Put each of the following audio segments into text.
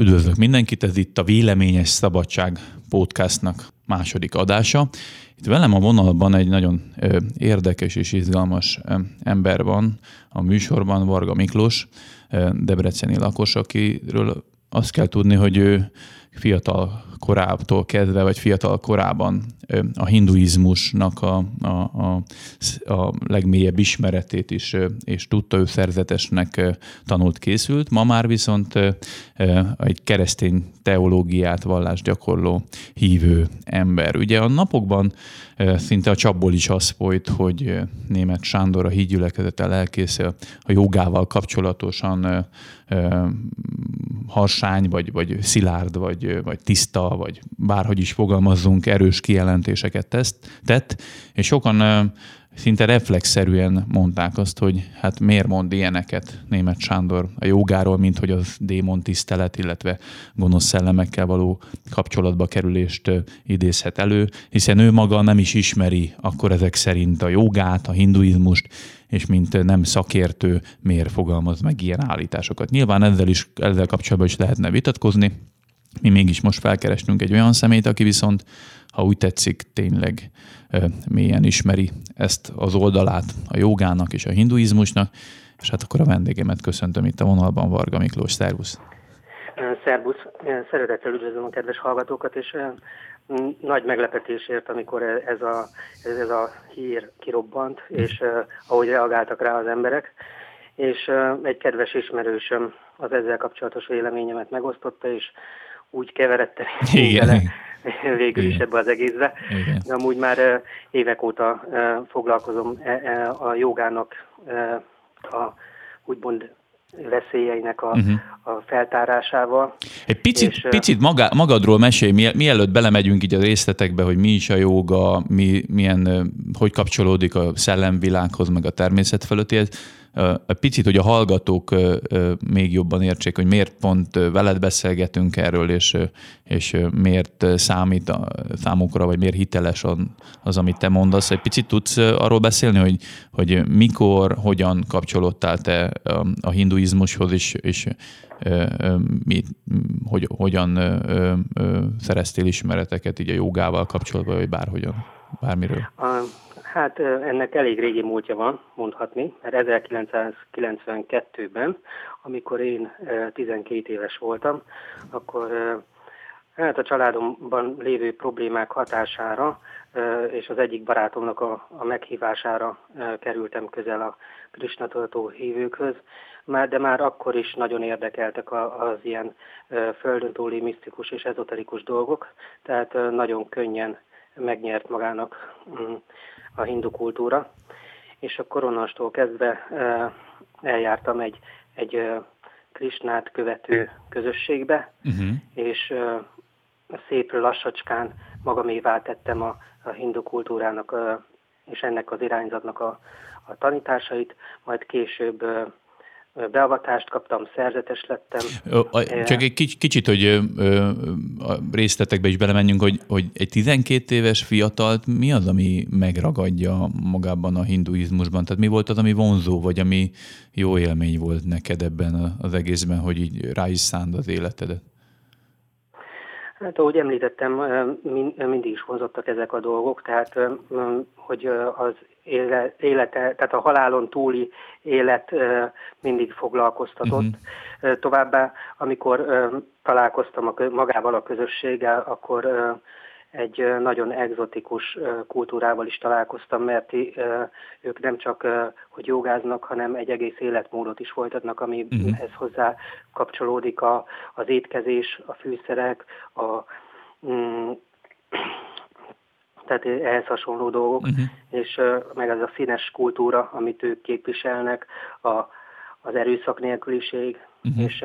Üdvözlök mindenkit, ez itt a Véleményes Szabadság podcastnak második adása. Itt velem a vonalban egy nagyon érdekes és izgalmas ember van a műsorban, Varga Miklós, debreceni lakos, akiről azt kell tudni, hogy ő fiatal korától kezdve, vagy fiatal korában a hinduizmusnak a, a, a, a legmélyebb ismeretét is, és tudta ő szerzetesnek tanult készült. Ma már viszont egy keresztény teológiát, vallást gyakorló hívő ember. Ugye a napokban szinte a csapból is az folyt, hogy német Sándor a hídgyülekezete lelkésze a jogával kapcsolatosan harsány, vagy, vagy szilárd, vagy, vagy tiszta, vagy bárhogy is fogalmazzunk, erős kijelentéseket tesz, tett, és sokan szinte reflexzerűen mondták azt, hogy hát miért mond ilyeneket német Sándor a jogáról, mint hogy az démon tisztelet, illetve gonosz szellemekkel való kapcsolatba kerülést idézhet elő, hiszen ő maga nem is ismeri akkor ezek szerint a jogát, a hinduizmust, és mint nem szakértő miért fogalmaz meg ilyen állításokat. Nyilván ezzel, is, ezzel kapcsolatban is lehetne vitatkozni, mi mégis most felkerestünk egy olyan szemét, aki viszont, ha úgy tetszik, tényleg mélyen ismeri ezt az oldalát a jogának és a hinduizmusnak, és hát akkor a vendégemet köszöntöm itt a vonalban, Varga Miklós, szervusz! Szervusz! Szeretettel üdvözlöm a kedves hallgatókat, és nagy meglepetésért, amikor ez a, ez a hír kirobbant, és ahogy reagáltak rá az emberek, és egy kedves ismerősöm az ezzel kapcsolatos véleményemet megosztotta, és úgy keveredtem Igen. végül Igen. is ebbe az egészbe. Igen. De amúgy már évek óta foglalkozom e, e, a jogának a úgymond veszélyeinek a, uh-huh. a feltárásával. Egy picit, és, picit maga, magadról mesélj, mielőtt belemegyünk így a részletekbe, hogy mi is a joga, mi, milyen, hogy kapcsolódik a szellemvilághoz, meg a természet fölöttihez picit, hogy a hallgatók még jobban értsék, hogy miért pont veled beszélgetünk erről, és, és miért számít a számukra, vagy miért hiteles az, amit te mondasz. Egy picit tudsz arról beszélni, hogy, hogy mikor, hogyan kapcsolódtál te a hinduizmushoz, és, és mi, hogy, hogyan szereztél ismereteket így a jogával kapcsolatban, vagy bárhogyan, bármiről? Hát ennek elég régi múltja van, mondhatni, mert 1992-ben, amikor én 12 éves voltam, akkor hát a családomban lévő problémák hatására és az egyik barátomnak a, meghívására kerültem közel a Krisnatartó hívőkhöz, de már akkor is nagyon érdekeltek az ilyen földön túli misztikus és ezoterikus dolgok, tehát nagyon könnyen megnyert magának mm, a hindu kultúra, és a koronastól kezdve eljártam egy, egy Krisnát követő közösségbe, uh-huh. és szép lassacskán magamévá tettem a, a hindu kultúrának és ennek az irányzatnak a, a tanításait, majd később beavatást kaptam, szerzetes lettem. Csak egy kicsit, hogy a részletekbe is belemenjünk, hogy, hogy egy 12 éves fiatalt mi az, ami megragadja magában a hinduizmusban? Tehát mi volt az, ami vonzó, vagy ami jó élmény volt neked ebben az egészben, hogy így rá is szánd az életedet? Hát ahogy említettem, mindig is vonzottak ezek a dolgok, tehát hogy az élete, tehát a halálon túli élet mindig foglalkoztatott. Uh-huh. Továbbá, amikor találkoztam a, magával a közösséggel, akkor egy nagyon egzotikus kultúrával is találkoztam, mert ők nem csak, hogy jogáznak, hanem egy egész életmódot is folytatnak, amihez uh-huh. hozzá kapcsolódik a, az étkezés, a fűszerek, a mm, tehát ehhez hasonló dolgok, uh-huh. és meg az a színes kultúra, amit ők képviselnek, a, az erőszak nélküliség, uh-huh. és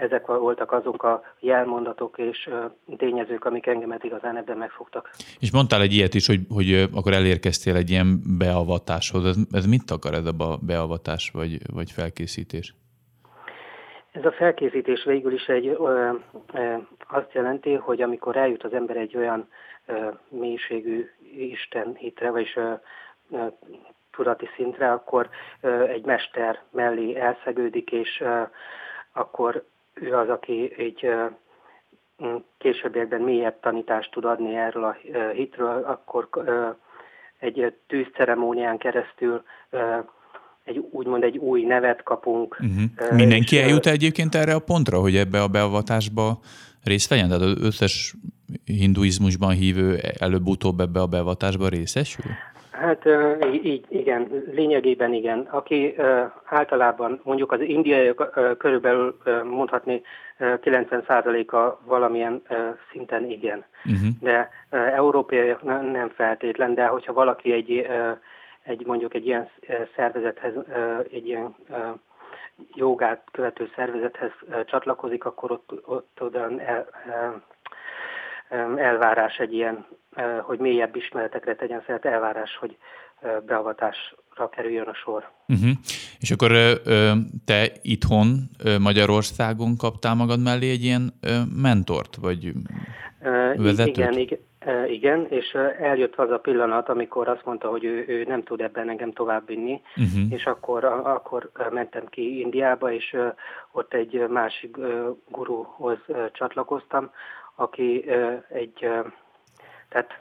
ezek voltak azok a jelmondatok és tényezők, amik engemet igazán ebben megfogtak. És mondtál egy ilyet is, hogy, hogy akkor elérkeztél egy ilyen beavatáshoz. Ez, ez mit akar ez a beavatás vagy, vagy felkészítés? Ez a felkészítés végül is egy, ö, ö, azt jelenti, hogy amikor eljut az ember egy olyan mélységű Isten hitre, vagyis tudati szintre, akkor egy mester mellé elszegődik, és akkor ő az, aki egy későbbiekben mélyebb tanítást tud adni erről a hitről, akkor egy tűzceremónián keresztül egy, úgymond egy új nevet kapunk. Uh-huh. Mindenki eljut egyébként erre a pontra, hogy ebbe a beavatásba részt vegyen? Tehát az összes hinduizmusban hívő előbb-utóbb ebbe a beavatásba részesül? Hát így, igen, lényegében igen. Aki általában mondjuk az indiai körülbelül mondhatni 90%-a valamilyen szinten igen. Uh-huh. De európai nem feltétlen, de hogyha valaki egy, egy mondjuk egy ilyen szervezethez, egy ilyen jogát követő szervezethez csatlakozik, akkor ott, ott oda el, elvárás egy ilyen, hogy mélyebb ismeretekre tegyen szert, elvárás, hogy beavatásra kerüljön a sor. Uh-huh. És akkor te itthon Magyarországon kaptál magad mellé egy ilyen mentort, vagy vezetőt? Igen, igen, igen, és eljött az a pillanat, amikor azt mondta, hogy ő, ő nem tud ebben engem továbbvinni, uh-huh. és akkor, akkor mentem ki Indiába, és ott egy másik guruhoz csatlakoztam, aki egy, tehát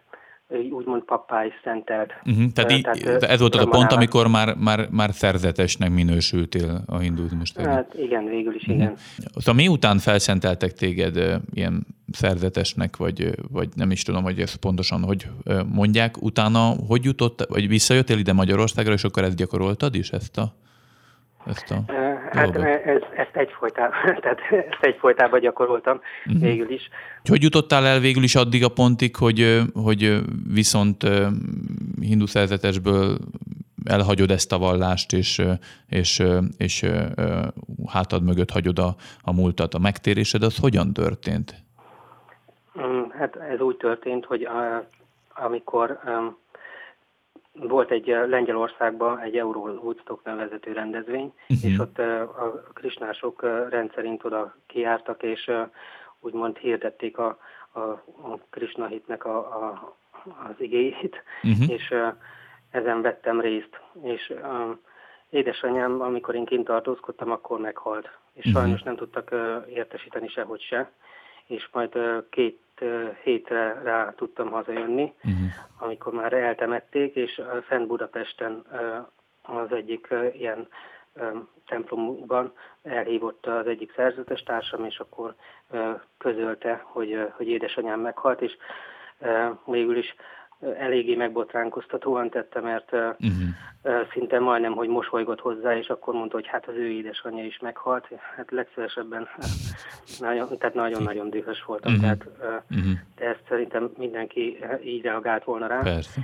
úgymond pappá is szentelt. Uh-huh. Tehát, tehát ez volt az a pont, amikor már, már, már szerzetesnek minősültél a hinduizmus terén. Hát igen, végül is uh-huh. igen. Szóval miután felszenteltek téged ilyen szerzetesnek, vagy, vagy nem is tudom, hogy ezt pontosan hogy mondják, utána hogy jutott, vagy visszajöttél ide Magyarországra, és akkor ezt gyakoroltad is, ezt a ezt a Hát ez, ezt egyfolytában, tehát ezt egyfolytában gyakoroltam uh-huh. végül is. Hogy jutottál el végül is addig a pontig, hogy, hogy viszont hindu szerzetesből elhagyod ezt a vallást, és, és, és hátad mögött hagyod a, a múltat. A megtérésed az hogyan történt? Mm, hát ez úgy történt, hogy a, amikor um, volt egy Lengyelországban egy Euró Woodstock nevezető rendezvény, uh-huh. és ott a krisnások rendszerint oda kiártak, és úgymond hirdették a, a, a Krishna hitnek a, a, az igéjét, uh-huh. és ezen vettem részt. És édesanyám, amikor én kint tartózkodtam, akkor meghalt, és uh-huh. sajnos nem tudtak értesíteni sehogy se, és majd két hétre rá tudtam hazajönni, uh-huh. amikor már eltemették, és Szent Budapesten az egyik ilyen templomban elhívott az egyik szerzetes társam, és akkor közölte, hogy, hogy édesanyám meghalt, és végül is eléggé megbotránkoztatóan tette, mert uh-huh. szinte majdnem, hogy mosolygott hozzá, és akkor mondta, hogy hát az ő édesanyja is meghalt. Hát legszívesebben, nagyon, tehát nagyon-nagyon dühös voltam, uh-huh. tehát uh-huh. de ezt szerintem mindenki így reagált volna rá. Persze.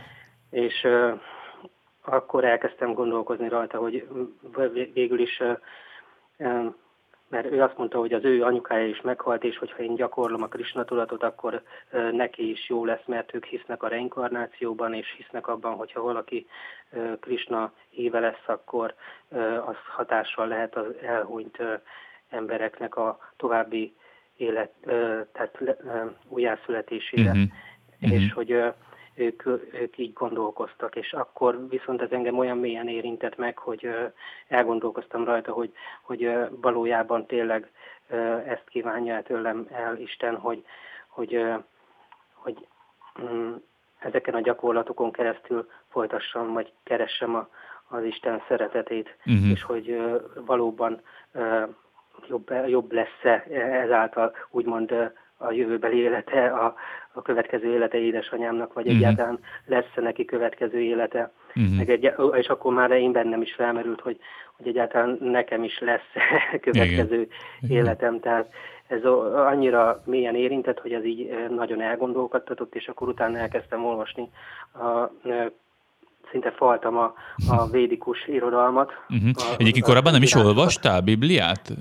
És akkor elkezdtem gondolkozni rajta, hogy végül is mert ő azt mondta, hogy az ő anyukája is meghalt, és hogyha én gyakorlom a Krishna tudatot, akkor neki is jó lesz, mert ők hisznek a reinkarnációban, és hisznek abban, hogyha valaki Krishna híve lesz, akkor az hatással lehet az elhunyt embereknek a további élet, tehát újjászületésére. Uh-huh. És uh-huh. hogy ők, ők így gondolkoztak, és akkor viszont ez engem olyan mélyen érintett meg, hogy elgondolkoztam rajta, hogy, hogy valójában tényleg ezt kívánja tőlem el Isten, hogy, hogy, hogy mm, ezeken a gyakorlatokon keresztül folytassam, vagy keressem a, az Isten szeretetét, uh-huh. és hogy valóban jobb, jobb lesz-e ezáltal úgymond a jövőbeli élete, a, a következő élete édesanyámnak, vagy uh-huh. egyáltalán lesz neki következő élete. Uh-huh. Meg egy, és akkor már én bennem is felmerült, hogy, hogy egyáltalán nekem is lesz következő Igen. életem. Tehát ez annyira mélyen érintett, hogy ez így nagyon elgondolkodtatott, és akkor utána elkezdtem olvasni a szinte faltam a, a védikus irodalmat. Uh-huh. Egyébként korábban nem is olvastál Bibliát?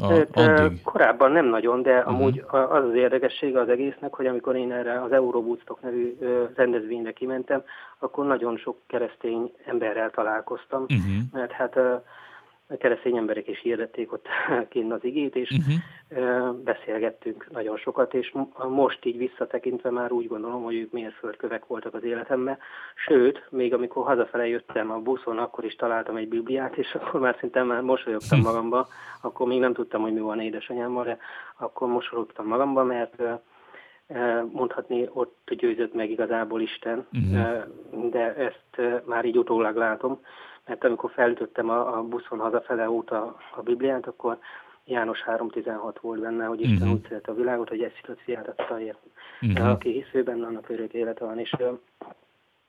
A, addig? Korábban nem nagyon, de uh-huh. amúgy az az érdekessége az egésznek, hogy amikor én erre az Eurowoodstock nevű rendezvényre kimentem, akkor nagyon sok keresztény emberrel találkoztam, uh-huh. mert hát keresztény emberek is hirdették ott kint az igét, és uh-huh. beszélgettünk nagyon sokat, és most így visszatekintve már úgy gondolom, hogy ők mérföldkövek voltak az életemben. Sőt, még amikor hazafele jöttem a buszon, akkor is találtam egy bibliát, és akkor már szinte már mosolyogtam magamba, akkor még nem tudtam, hogy mi van édesanyámmal, de akkor mosolyogtam magamba, mert mondhatni, ott győzött meg igazából Isten, uh-huh. de ezt már így utólag látom, mert amikor felütöttem a, a buszon hazafele út a, a Bibliát, akkor János 3.16 volt benne, hogy Isten uh-huh. úgy szeret a világot, hogy ezt a fiát adta ért. Uh-huh. Aki hisz benne, annak örök élete van, és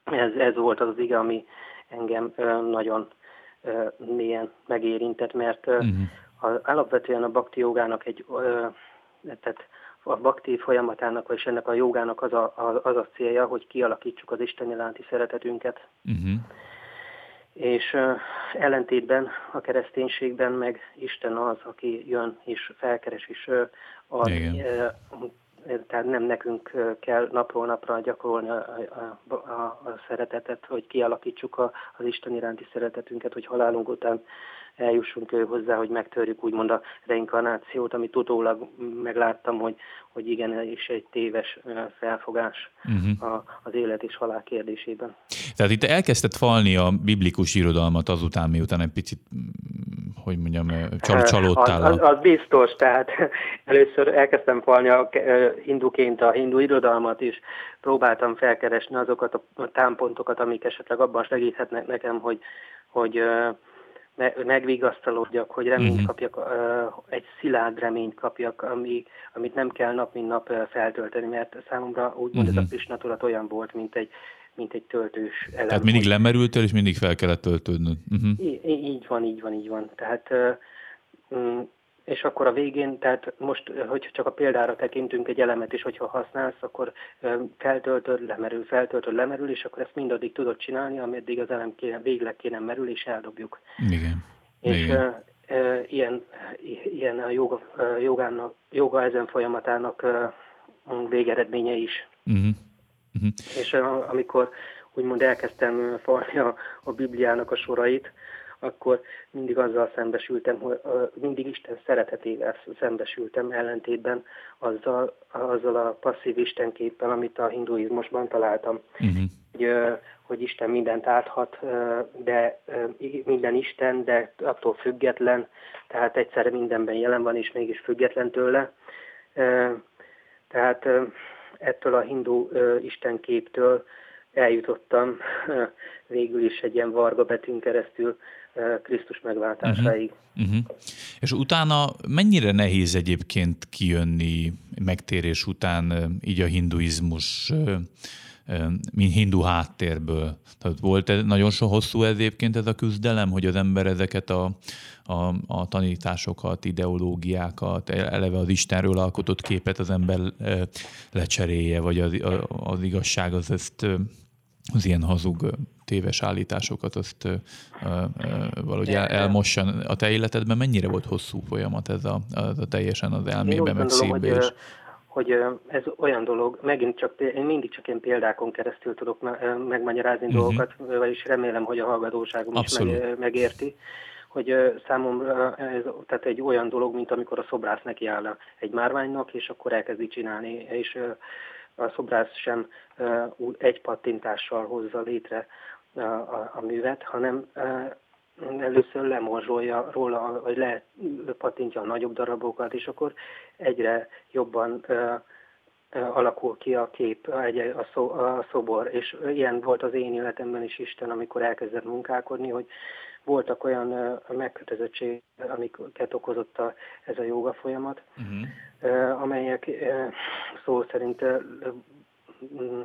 ez, ez volt az az ige, ami engem nagyon mélyen megérintett, mert uh-huh. az, alapvetően a bakti jogának egy, tehát a bakti folyamatának, és ennek a jogának az a, az a célja, hogy kialakítsuk az Isten iránti szeretetünket. Uh-huh. És ellentétben a kereszténységben meg Isten az, aki jön és felkeres, és ad, uh, tehát nem nekünk kell napról napra gyakorolni a, a, a, a szeretetet, hogy kialakítsuk a, az Isten iránti szeretetünket, hogy halálunk után eljussunk hozzá, hogy megtörjük úgymond a reinkarnációt, amit utólag megláttam, hogy, hogy igen, is egy téves felfogás uh-huh. a, az élet és halál kérdésében. Tehát itt elkezdett falni a biblikus irodalmat azután, miután egy picit hogy mondjam, csal- csalódtál? Az, az, az biztos, tehát először elkezdtem falni a hinduként a hindu irodalmat, és próbáltam felkeresni azokat a támpontokat, amik esetleg abban segíthetnek nekem, hogy, hogy megvigasztalódjak, hogy reményt uh-huh. kapjak, egy szilárd reményt kapjak, ami, amit nem kell nap mint nap feltölteni, mert számomra úgymond uh-huh. ez a Krisnaturat olyan volt, mint egy, mint egy töltős elem. Tehát mindig lemerültél, és mindig fel kellett töltődnöd. Uh-huh. Így van, így van, így van. Tehát mm, és akkor a végén, tehát most, hogyha csak a példára tekintünk egy elemet is, hogyha használsz, akkor feltöltöd, lemerül, feltöltöd, lemerül, és akkor ezt mindaddig tudod csinálni, ameddig az elem kéne, végleg kéne merül, és eldobjuk. Igen. És Igen. Uh, uh, ilyen, ilyen a joga, jogának, joga ezen folyamatának uh, végeredménye is. Uh-huh. Uh-huh. És amikor úgymond elkezdtem falni a, a Bibliának a sorait, akkor mindig azzal szembesültem, hogy mindig Isten szeretetével szembesültem ellentétben azzal, azzal a passzív istenképpel, amit a hinduizmusban találtam. Uh-huh. Hogy, hogy Isten mindent áthat, de minden Isten, de attól független, tehát egyszerre mindenben jelen van, és mégis független tőle. Tehát ettől a hindu istenképtől eljutottam végül is egy ilyen varga betűn keresztül Krisztus megváltásáig. Uh-huh. Uh-huh. És utána mennyire nehéz egyébként kijönni megtérés után így a hinduizmus mint hindu háttérből. Tehát volt ez, nagyon so hosszú egyébként ez a küzdelem, hogy az ember ezeket a, a, a tanításokat, ideológiákat, eleve az Istenről alkotott képet az ember lecserélje, vagy az, az igazság az ezt az ilyen hazug téves állításokat azt ö, ö, valahogy el, elmossan. A te életedben mennyire volt hosszú folyamat ez a, a, a teljesen az elmében, meg szívbe is? hogy ez olyan dolog, megint csak, én mindig csak ilyen példákon keresztül tudok megmagyarázni uh-huh. dolgokat, vagyis remélem, hogy a hallgatóságom Abszolút. is meg, megérti, hogy számomra ez tehát egy olyan dolog, mint amikor a szobrász neki áll egy márványnak, és akkor elkezdi csinálni, és a szobrász sem egy pattintással hozza létre a, a, a művet, hanem először lemorzsolja róla, vagy lepattintja a nagyobb darabokat, és akkor egyre jobban alakul ki a kép, a, szó, a szobor, és ilyen volt az én életemben is Isten, amikor elkezdett munkálkodni, hogy voltak olyan megkötözöttség, amiket okozott a, ez a joga folyamat, uh-huh. amelyek szó szerint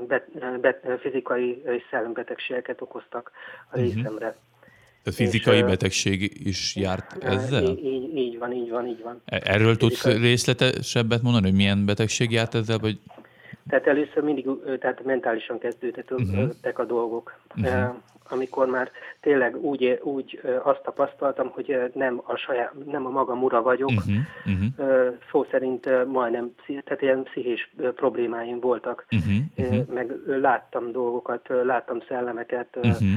bet, bet, fizikai és szellembetegségeket okoztak a mhm. részemre. Uh-huh. Tehát fizikai és, betegség is járt ezzel? Így, így, van, így van, így van. E, erről fizikai... tudsz részletesebbet mondani, hogy milyen betegség járt ezzel? Vagy... Tehát először mindig tehát mentálisan kezdődtek uh-huh. a dolgok. Uh-huh. Amikor már tényleg úgy, úgy azt tapasztaltam, hogy nem a, saját, nem a magam ura vagyok, uh-huh, uh-huh. szó szerint majdnem, tehát ilyen pszichés problémáim voltak, uh-huh, uh-huh. meg láttam dolgokat, láttam szellemeket, uh-huh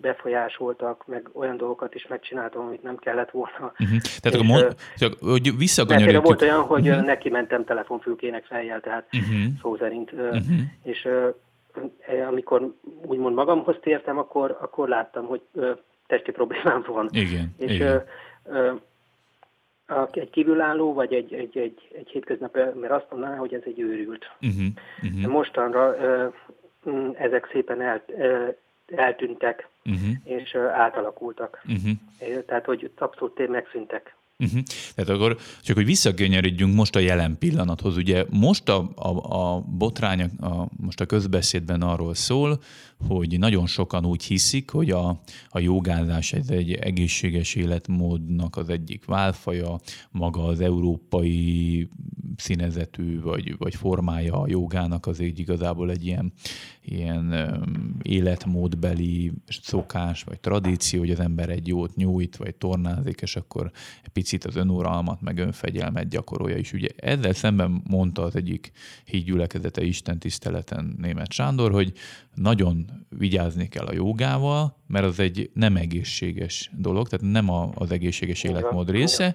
befolyásoltak, meg olyan dolgokat is megcsináltam, amit nem kellett volna. Uh-huh. Tehát akkor mond, csak, hogy visszakanyarítjuk. volt olyan, hogy uh-huh. neki mentem telefonfülkének fejjel, tehát uh-huh. szó szerint. Uh-huh. És amikor úgymond magamhoz tértem, akkor, akkor láttam, hogy testi problémám van. Igen, és igen. egy kívülálló, vagy egy, egy, egy, egy hétköznap, mert azt mondaná, hogy ez egy őrült. Uh-huh, uh-huh. Mostanra ezek szépen el, eltűntek, uh-huh. és átalakultak. Uh-huh. Tehát, hogy abszolút megszűntek. Uh-huh. Tehát akkor csak, hogy visszakönyörítjünk most a jelen pillanathoz. Ugye most a, a, a botrány, a, most a közbeszédben arról szól, hogy nagyon sokan úgy hiszik, hogy a, a jogázás ez egy egészséges életmódnak az egyik válfaja, maga az európai színezetű vagy, vagy formája a jogának az egy igazából egy ilyen, ilyen életmódbeli szokás vagy tradíció, hogy az ember egy jót nyújt, vagy tornázik, és akkor egy picit az önuralmat, meg önfegyelmet gyakorolja is. Ugye ezzel szemben mondta az egyik hídgyülekezete Isten tiszteleten német Sándor, hogy nagyon vigyázni kell a jogával, mert az egy nem egészséges dolog, tehát nem a, az egészséges életmód része,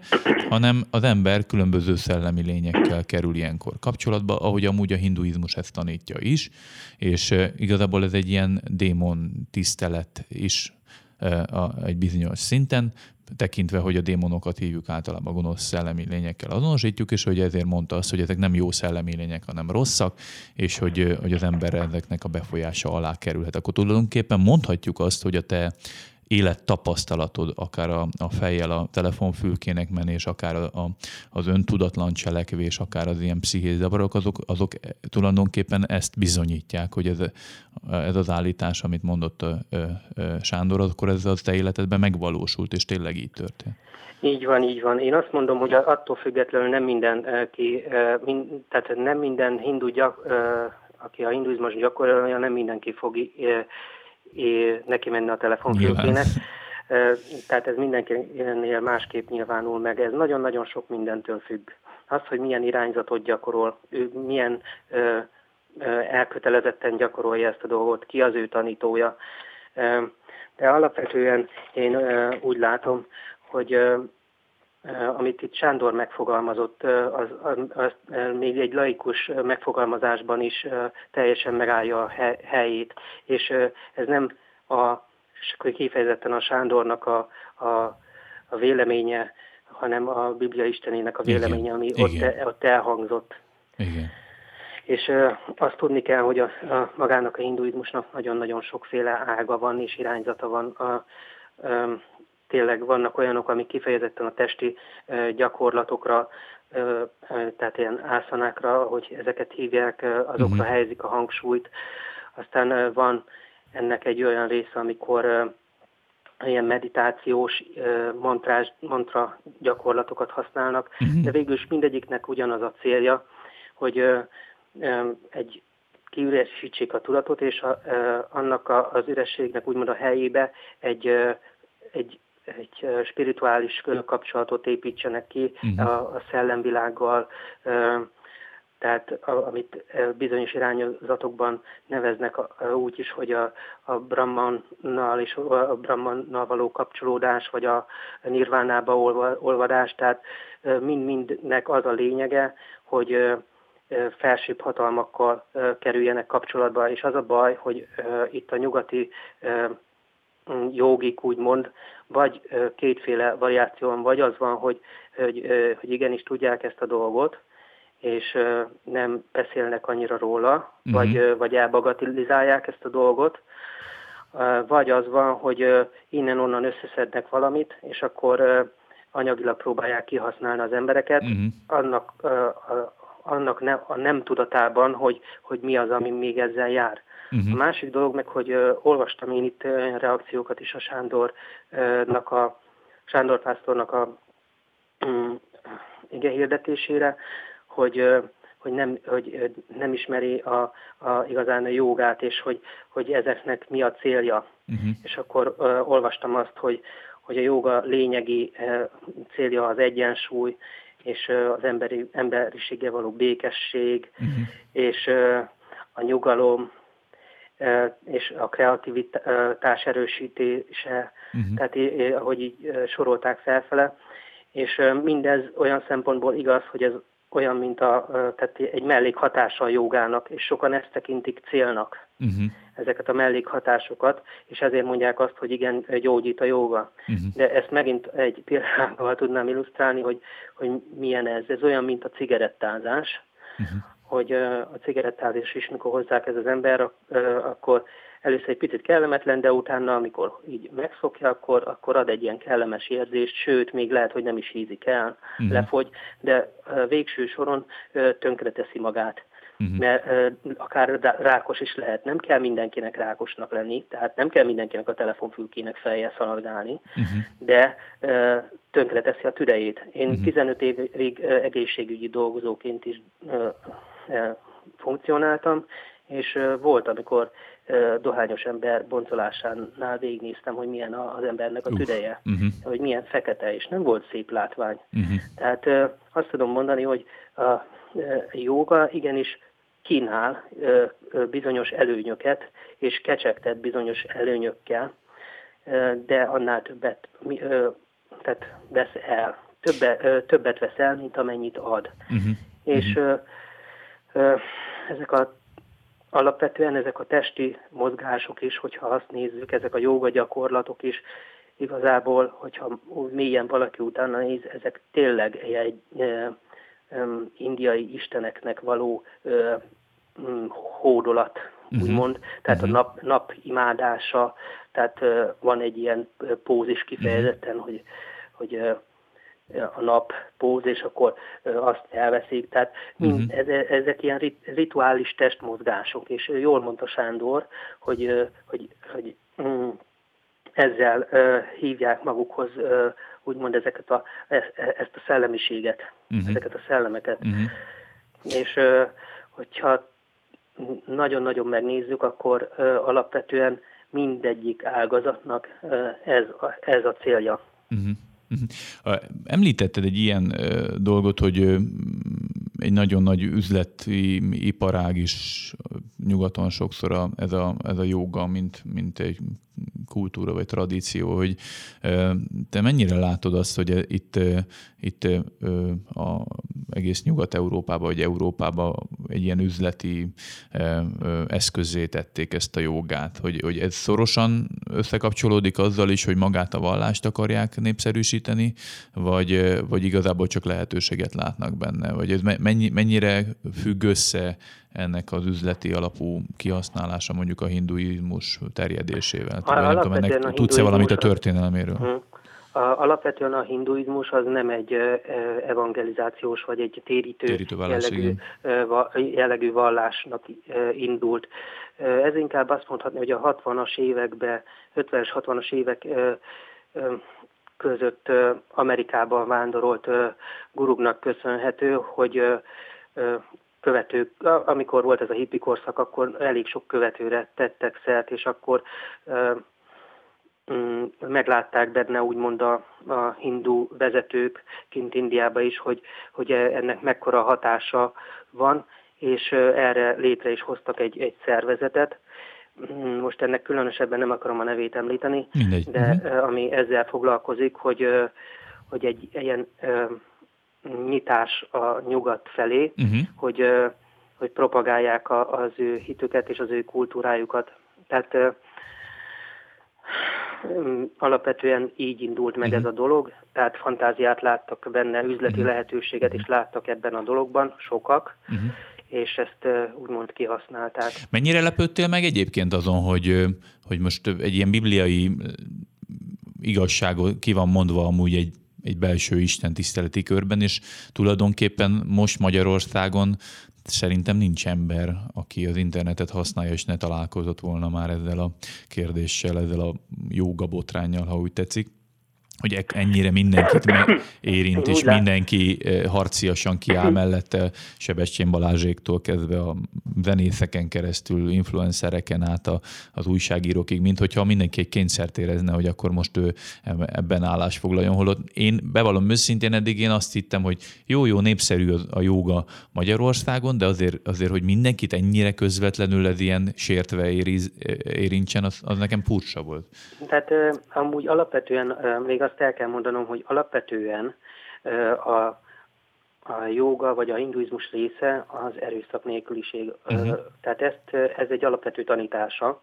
hanem az ember különböző szellemi lényekkel kerül ilyenkor kapcsolatba, ahogy amúgy a hinduizmus ezt tanítja is, és igazából ez egy ilyen démon tisztelet is egy bizonyos szinten, tekintve, hogy a démonokat hívjuk általában gonosz szellemi lényekkel azonosítjuk, és hogy ezért mondta azt, hogy ezek nem jó szellemi lények, hanem rosszak, és hogy, hogy az ember ezeknek a befolyása alá kerülhet. Akkor tulajdonképpen mondhatjuk azt, hogy a te élettapasztalatod, akár a, a fejjel a telefonfülkének menés, akár a, a, az öntudatlan cselekvés, akár az ilyen pszichés zavarok, azok, azok tulajdonképpen ezt bizonyítják, hogy ez, ez az állítás, amit mondott a, a, a Sándor, akkor ez az te életedben megvalósult, és tényleg így történt. Így van, így van. Én azt mondom, hogy attól függetlenül nem minden, ki, tehát nem minden hindu gyak, aki a hinduizmus gyakorolja, nem mindenki fog neki menni a telefonfülkének. Tehát ez mindenkinél másképp nyilvánul meg. Ez nagyon-nagyon sok mindentől függ. Az, hogy milyen irányzatot gyakorol, ő milyen ö, ö, elkötelezetten gyakorolja ezt a dolgot, ki az ő tanítója. De alapvetően én úgy látom, hogy amit itt Sándor megfogalmazott, az, az, az még egy laikus megfogalmazásban is teljesen megállja a helyét, és ez nem a, kifejezetten a Sándornak a, a, a véleménye, hanem a Biblia Istenének a véleménye, ami Igen. Ott, ott elhangzott. Igen. És azt tudni kell, hogy a, a magának a hinduizmusnak nagyon-nagyon sokféle ága van és irányzata van. A, tényleg vannak olyanok, amik kifejezetten a testi gyakorlatokra, tehát ilyen ászanákra, hogy ezeket hívják, azokra uh-huh. helyezik a hangsúlyt. Aztán van ennek egy olyan része, amikor ilyen meditációs mantrás, mantra gyakorlatokat használnak, uh-huh. de végül is mindegyiknek ugyanaz a célja, hogy egy kiüresítsék a tudatot, és a, annak a, az ürességnek úgymond a helyébe egy, egy egy spirituális kapcsolatot építsenek ki uh-huh. a, a szellemvilággal, tehát amit bizonyos irányzatokban neveznek úgy is, hogy a, a Brahmannal és a Brahmannal való kapcsolódás, vagy a nirvánába olvadás, tehát mind-mindnek az a lényege, hogy felsőbb hatalmakkal kerüljenek kapcsolatba, és az a baj, hogy itt a nyugati jogik úgymond, vagy kétféle variáció van, vagy az van, hogy, hogy, hogy igenis tudják ezt a dolgot, és nem beszélnek annyira róla, uh-huh. vagy, vagy elbagatilizálják ezt a dolgot, vagy az van, hogy innen-onnan összeszednek valamit, és akkor anyagilag próbálják kihasználni az embereket, uh-huh. annak, annak ne, a nem tudatában, hogy, hogy mi az, ami még ezzel jár. Uh-huh. A másik dolog meg, hogy uh, olvastam én itt uh, reakciókat is a Sándornak a Sándor pásztornak a um, igen hirdetésére, hogy, uh, hogy nem, hogy nem ismeri a, a, igazán a jogát, és hogy, hogy ezeknek mi a célja. Uh-huh. És akkor uh, olvastam azt, hogy, hogy a joga lényegi uh, célja az egyensúly, és uh, az emberi, emberisége való békesség, uh-huh. és uh, a nyugalom, és a kreativitás erősítése, uh-huh. tehát ahogy így sorolták felfele, és mindez olyan szempontból igaz, hogy ez olyan, mint a, tehát egy mellékhatása a jogának, és sokan ezt tekintik célnak, uh-huh. ezeket a mellékhatásokat, és ezért mondják azt, hogy igen, gyógyít a joga. Uh-huh. De ezt megint egy példával tudnám illusztrálni, hogy, hogy milyen ez. Ez olyan, mint a cigarettázás, uh-huh. Hogy a cigarettázás is, mikor hozzák ez az ember, akkor először egy picit kellemetlen, de utána, amikor így megszokja, akkor, akkor ad egy ilyen kellemes érzést, sőt, még lehet, hogy nem is hízik el, uh-huh. lefogy, de végső soron tönkreteszi magát. Uh-huh. Mert uh, akár rákos is lehet. Nem kell mindenkinek rákosnak lenni, tehát nem kell mindenkinek a telefonfülkének feljel szaladgálni, uh-huh. de uh, tönkreteszi a tüdejét. Én uh-huh. 15 évig uh, egészségügyi dolgozóként is uh, funkcionáltam, és uh, volt, amikor dohányos ember boncolásánál végignéztem, hogy milyen az embernek a tüdeje, uh-huh. hogy milyen fekete, és nem volt szép látvány. Uh-huh. Tehát azt tudom mondani, hogy a jóga igenis kínál bizonyos előnyöket, és kecsegtet bizonyos előnyökkel, de annál többet tehát vesz el. Többe, többet vesz el, mint amennyit ad. Uh-huh. És uh-huh. Ezek a alapvetően ezek a testi mozgások is, hogyha azt nézzük, ezek a jóga gyakorlatok is, igazából, hogyha mélyen valaki utána néz, ezek tényleg egy e, e, indiai isteneknek való e, hódolat, uh-huh. úgymond. Tehát uh-huh. a nap, nap imádása, tehát e, van egy ilyen pózis kifejezetten, uh-huh. hogy, hogy a nap póz, és akkor azt elveszik. Tehát uh-huh. ezek ilyen rituális testmozgások, és jól mondta Sándor, hogy, hogy, hogy mm, ezzel hívják magukhoz úgymond ezeket a, e, e, ezt a szellemiséget, uh-huh. ezeket a szellemeket. Uh-huh. És hogyha nagyon-nagyon megnézzük, akkor alapvetően mindegyik ágazatnak ez, ez a célja. Uh-huh. Említetted egy ilyen dolgot, hogy egy nagyon nagy üzleti iparág is nyugaton sokszor a, ez, a, ez a joga, mint, mint egy kultúra vagy tradíció, hogy te mennyire látod azt, hogy itt, itt a egész Nyugat-Európába vagy Európába egy ilyen üzleti eszközé tették ezt a jogát, hogy, hogy ez szorosan összekapcsolódik azzal is, hogy magát a vallást akarják népszerűsíteni, vagy, vagy igazából csak lehetőséget látnak benne, vagy ez mennyi, mennyire függ össze ennek az üzleti alapú kihasználása mondjuk a hinduizmus terjedésével? A, nem tudom, ennek tudsz-e valamit a történelméről? A, alapvetően a hinduizmus az nem egy evangelizációs vagy egy térítő, térítő vallás, jellegű, jellegű vallásnak indult. Ez inkább azt mondhatni, hogy a 60-as években, 50-es, 60-as évek között Amerikában vándorolt gurugnak köszönhető, hogy követők, amikor volt ez a hippi korszak, akkor elég sok követőre tettek szert, és akkor mm, meglátták benne úgymond a, a hindu vezetők kint Indiába is, hogy, hogy ennek mekkora hatása van, és erre létre is hoztak egy, egy szervezetet. Most ennek különösebben nem akarom a nevét említeni, Mindegy. de uh-huh. ami ezzel foglalkozik, hogy, hogy egy ilyen nyitás a nyugat felé, uh-huh. hogy, hogy propagálják az ő hitüket és az ő kultúrájukat. Tehát alapvetően így indult meg uh-huh. ez a dolog, tehát fantáziát láttak benne, üzleti uh-huh. lehetőséget is láttak ebben a dologban, sokak, uh-huh. És ezt úgymond kihasználták. Mennyire lepődtél meg egyébként azon, hogy, hogy most egy ilyen bibliai igazságot ki van mondva amúgy egy egy belső Isten tiszteleti körben, és tulajdonképpen most Magyarországon szerintem nincs ember, aki az internetet használja, és ne találkozott volna már ezzel a kérdéssel, ezzel a jóga botrányjal, ha úgy tetszik. Hogy ennyire mindenkit érint, és mindenki harciasan kiáll mellette, Sebestyén Balázséktól kezdve a zenészeken keresztül, influencereken át a, az újságírókig, mint hogyha mindenki egy kényszert érezne, hogy akkor most ő ebben állás foglaljon. Holott én bevallom őszintén, eddig én azt hittem, hogy jó-jó népszerű a joga Magyarországon, de azért, azért hogy mindenkit ennyire közvetlenül ez ilyen sértve ériz, érintsen, az, az nekem furcsa volt. Tehát amúgy alapvetően még azt el kell mondanom, hogy alapvetően a, a joga vagy a hinduizmus része az erőszak nélküliség. Uh-huh. Tehát ezt, ez egy alapvető tanítása.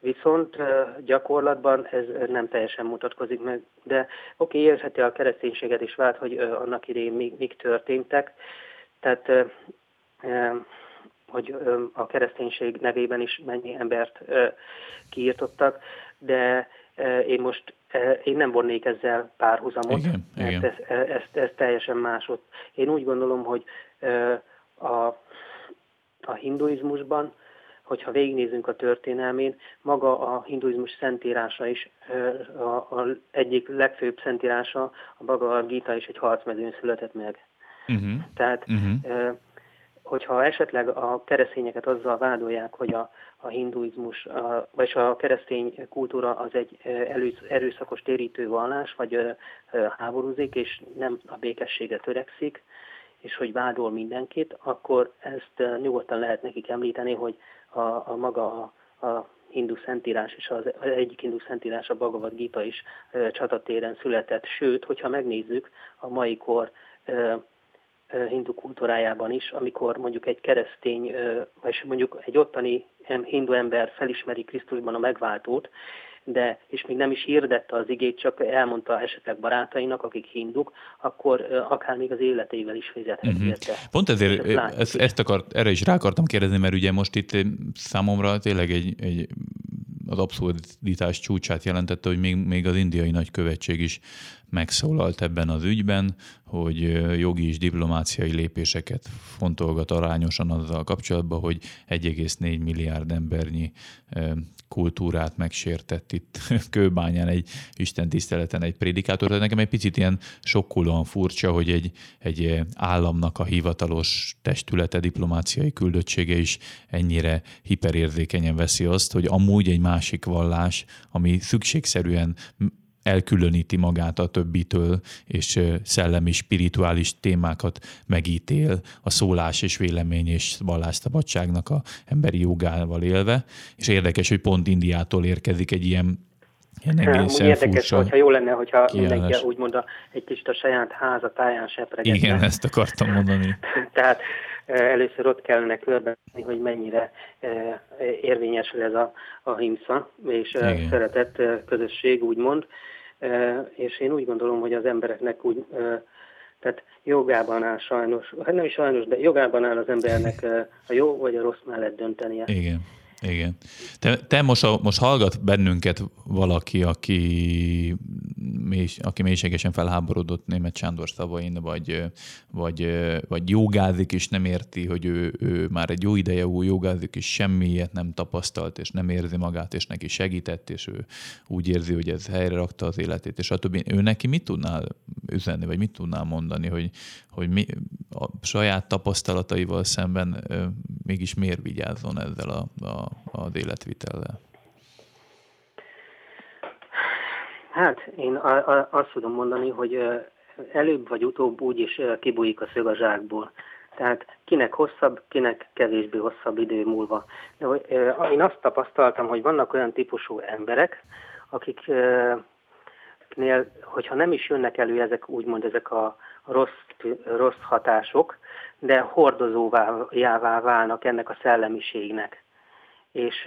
Viszont gyakorlatban ez nem teljesen mutatkozik meg, de oké, okay, érheti a kereszténységet is vált, hogy annak idején még, még történtek, tehát hogy a kereszténység nevében is mennyi embert kiírtottak, de én most én nem vonnék ezzel párhuzamot, igen, mert igen. Ez, ez, ez teljesen másod. Én úgy gondolom, hogy a, a hinduizmusban, hogyha végignézünk a történelmén, maga a hinduizmus szentírása is, a, a egyik legfőbb szentírása, a Bhagavad Gita is egy harcmezőn született meg. Uh-huh. Tehát uh-huh hogyha esetleg a keresztényeket azzal vádolják, hogy a, a hinduizmus, a, vagy a keresztény kultúra az egy erőszakos térítő vallás, vagy háborúzik, és nem a békességre törekszik, és hogy vádol mindenkit, akkor ezt nyugodtan lehet nekik említeni, hogy a, a maga a, a hindu szentírás és az, egyik hindu szentírás, a Bhagavad Gita is csatatéren született. Sőt, hogyha megnézzük a mai kor hindu kultúrájában is, amikor mondjuk egy keresztény, vagy mondjuk egy ottani hindu ember felismeri Krisztusban a megváltót, de és még nem is hirdette az igét, csak elmondta esetleg barátainak, akik hinduk, akkor akár még az életével is fizethet uh-huh. érte. Pont ezért ezt, ezt akart, erre is rá akartam kérdezni, mert ugye most itt számomra tényleg egy, egy az abszurditás csúcsát jelentette, hogy még, még az indiai nagykövetség is megszólalt ebben az ügyben, hogy jogi és diplomáciai lépéseket fontolgat arányosan azzal kapcsolatban, hogy 1,4 milliárd embernyi kultúrát megsértett itt Kőbányán egy Isten tiszteleten egy prédikátor. De nekem egy picit ilyen sokkolóan furcsa, hogy egy, egy államnak a hivatalos testülete, diplomáciai küldöttsége is ennyire hiperérzékenyen veszi azt, hogy amúgy egy másik vallás, ami szükségszerűen elkülöníti magát a többitől, és szellemi, spirituális témákat megítél a szólás és vélemény és vallásszabadságnak a emberi jogával élve. És érdekes, hogy pont Indiától érkezik egy ilyen Ilyen egészen érdekes, furcsa hogyha jó lenne, hogyha kiállás. mindenki úgymond a, egy kicsit a saját háza táján sepregetne. Igen, ezt akartam mondani. Tehát először ott kellene körbezni, hogy mennyire érvényesül ez a, a himsza, és Igen. szeretett közösség, úgymond. És én úgy gondolom, hogy az embereknek úgy, tehát jogában áll sajnos, hát nem is sajnos, de jogában áll az embernek a jó vagy a rossz mellett döntenie. Igen. Igen. Te, te most, a, most hallgat bennünket valaki, aki, mély, aki mélységesen felháborodott német Sándor szavain, vagy, vagy, vagy jogázik, és nem érti, hogy ő, ő már egy jó ideje új jogázik, és semmi ilyet nem tapasztalt, és nem érzi magát, és neki segített, és ő úgy érzi, hogy ez helyre rakta az életét, és a többi. Ő neki mit tudnál üzenni, vagy mit tudnál mondani, hogy, hogy mi, a saját tapasztalataival szemben mégis miért vigyázzon ezzel a, a, a életvitellel? Hát én a, a, azt tudom mondani, hogy előbb vagy utóbb úgy is kibújik a szög a zsákból. Tehát kinek hosszabb, kinek kevésbé hosszabb idő múlva. De én azt tapasztaltam, hogy vannak olyan típusú emberek, akiknél, hogyha nem is jönnek elő ezek úgymond ezek a rossz, rossz hatások, de hordozóvá válnak ennek a szellemiségnek. És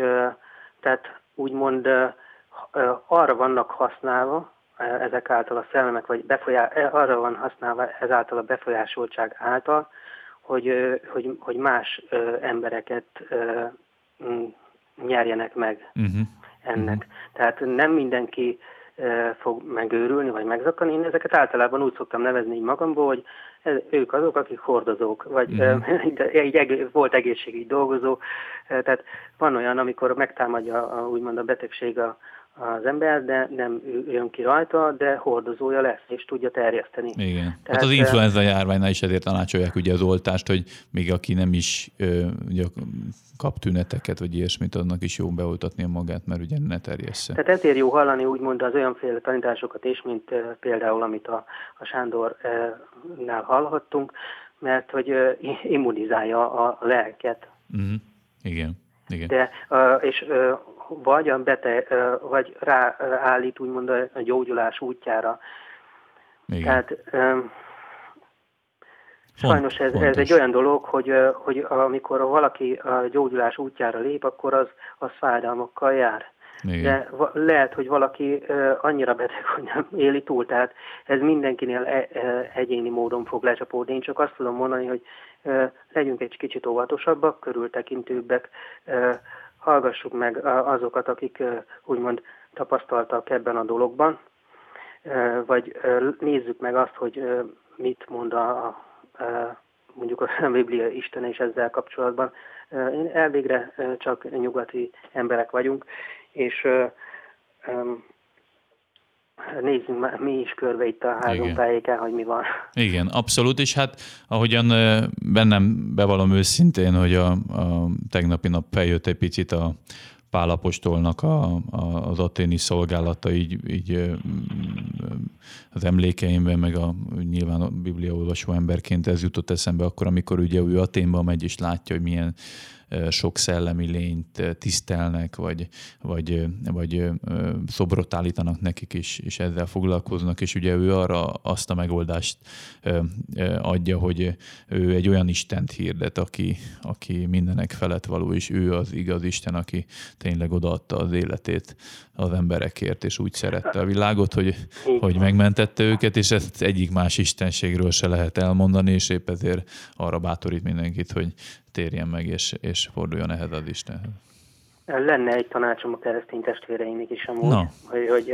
tehát úgymond arra vannak használva, ezek által a szellemek, vagy befolyá, arra van használva ezáltal a befolyásoltság által, hogy, hogy, hogy más embereket nyerjenek meg uh-huh. ennek. Uh-huh. Tehát nem mindenki fog megőrülni, vagy megzakani. Én ezeket általában úgy szoktam nevezni így magamból, hogy ők azok, akik hordozók, vagy mm. egy, volt egészségügyi dolgozó. Tehát van olyan, amikor megtámadja a, úgymond a betegség a, az ember, de nem jön ki rajta, de hordozója lesz, és tudja terjeszteni. Igen. Hát Tehát, hát az influenza járványnál is ezért tanácsolják ugye az oltást, hogy még aki nem is ugye, kap tüneteket, vagy ilyesmit, annak is jó beoltatnia magát, mert ugye ne terjessze. Tehát ezért jó hallani úgymond az olyanféle tanításokat is, mint például, amit a, a Sándornál hallhattunk, mert hogy immunizálja a lelket. Uh-huh. Igen. Igen. De, és vagy a beteg, vagy ráállít úgymond a gyógyulás útjára. Igen. Tehát sajnos ez, ez egy olyan dolog, hogy, hogy amikor valaki a gyógyulás útjára lép, akkor az, az fájdalmakkal jár. Igen. De lehet, hogy valaki annyira beteg, hogy nem éli túl, tehát ez mindenkinél e, e, egyéni módon fog lecsapódni. Én csak azt tudom mondani, hogy legyünk egy kicsit óvatosabbak, körültekintőbbek, hallgassuk meg azokat, akik úgymond tapasztaltak ebben a dologban, vagy nézzük meg azt, hogy mit mond a, mondjuk a Biblia Isten és ezzel kapcsolatban. Én elvégre csak nyugati emberek vagyunk, és nézzünk mi is körbe itt a házunk tájéken, hogy mi van. Igen, abszolút, és hát ahogyan bennem bevallom őszintén, hogy a, a tegnapi nap feljött egy picit a Pálapostolnak a, a, az aténi szolgálata így, így az emlékeimben, meg a nyilván a bibliaolvasó emberként ez jutott eszembe akkor, amikor ugye ő Aténba megy és látja, hogy milyen sok szellemi lényt tisztelnek, vagy, vagy, vagy szobrot állítanak nekik, és, és ezzel foglalkoznak, és ugye ő arra azt a megoldást adja, hogy ő egy olyan Istent hirdet, aki, aki mindenek felett való, és ő az igaz Isten, aki tényleg odaadta az életét az emberekért, és úgy szerette a világot, hogy, hogy megmentette őket, és ezt egyik más istenségről se lehet elmondani, és épp ezért arra bátorít mindenkit, hogy térjen meg, és, és forduljon ehhez az Istenhez. Lenne egy tanácsom a keresztény testvéreimnek is amúgy, no. hogy, hogy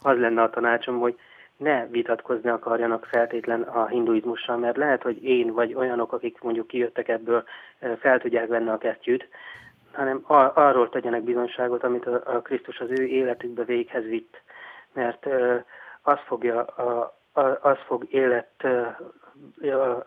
az lenne a tanácsom, hogy ne vitatkozni akarjanak feltétlen a hinduizmussal, mert lehet, hogy én vagy olyanok, akik mondjuk kijöttek ebből, fel tudják venni a kesztyűt, hanem ar- arról tegyenek bizonyságot, amit a, a Krisztus az ő életükbe véghez vitt. Mert az fogja, a, a, az fog élet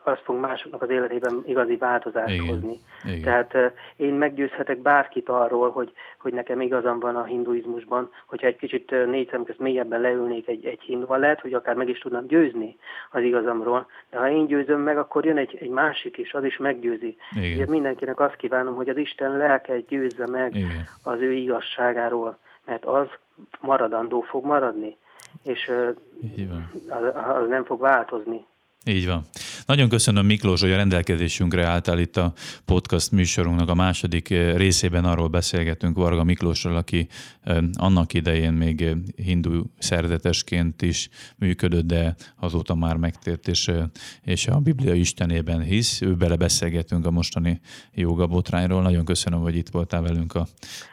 az fog másoknak az életében igazi változást Igen. hozni. Igen. Tehát én meggyőzhetek bárkit arról, hogy, hogy nekem igazam van a hinduizmusban, hogyha egy kicsit négy szem közt mélyebben leülnék egy, egy hinduval, lehet, hogy akár meg is tudnám győzni az igazamról, de ha én győzöm meg, akkor jön egy, egy másik is, az is meggyőzi. Igen. mindenkinek azt kívánom, hogy az Isten lelke győzze meg Igen. az ő igazságáról, mert az maradandó fog maradni, és az, az nem fog változni. Így van. Nagyon köszönöm Miklós, hogy a rendelkezésünkre álltál itt a podcast műsorunknak a második eh, részében arról beszélgetünk Varga Miklósról, aki eh, annak idején még eh, hindu szerzetesként is működött, de azóta már megtért, és, és a Biblia Istenében hisz. Ő bele beszélgetünk a mostani joga botrányról. Nagyon köszönöm, hogy itt voltál velünk a,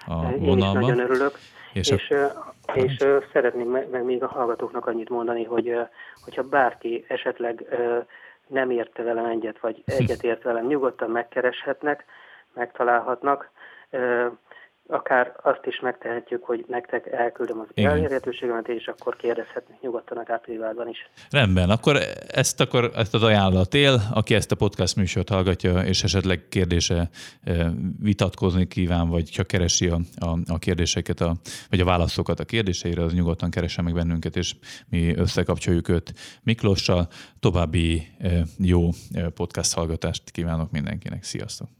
a vonalban. Én nagyon örülök. És, és a... És uh, szeretném meg, meg még a hallgatóknak annyit mondani, hogy uh, hogyha bárki esetleg uh, nem érte velem egyet, vagy egyet ért velem, nyugodtan megkereshetnek, megtalálhatnak. Uh, akár azt is megtehetjük, hogy nektek elküldöm az elérhetőségemet, és akkor kérdezhetnek nyugodtan akár privátban is. Rendben, akkor ezt, akkor ezt az ajánlat él, aki ezt a podcast műsort hallgatja, és esetleg kérdése vitatkozni kíván, vagy csak keresi a, a, a kérdéseket, a, vagy a válaszokat a kérdéseire, az nyugodtan keresse meg bennünket, és mi összekapcsoljuk őt Miklóssal. További jó podcast hallgatást kívánok mindenkinek. Sziasztok!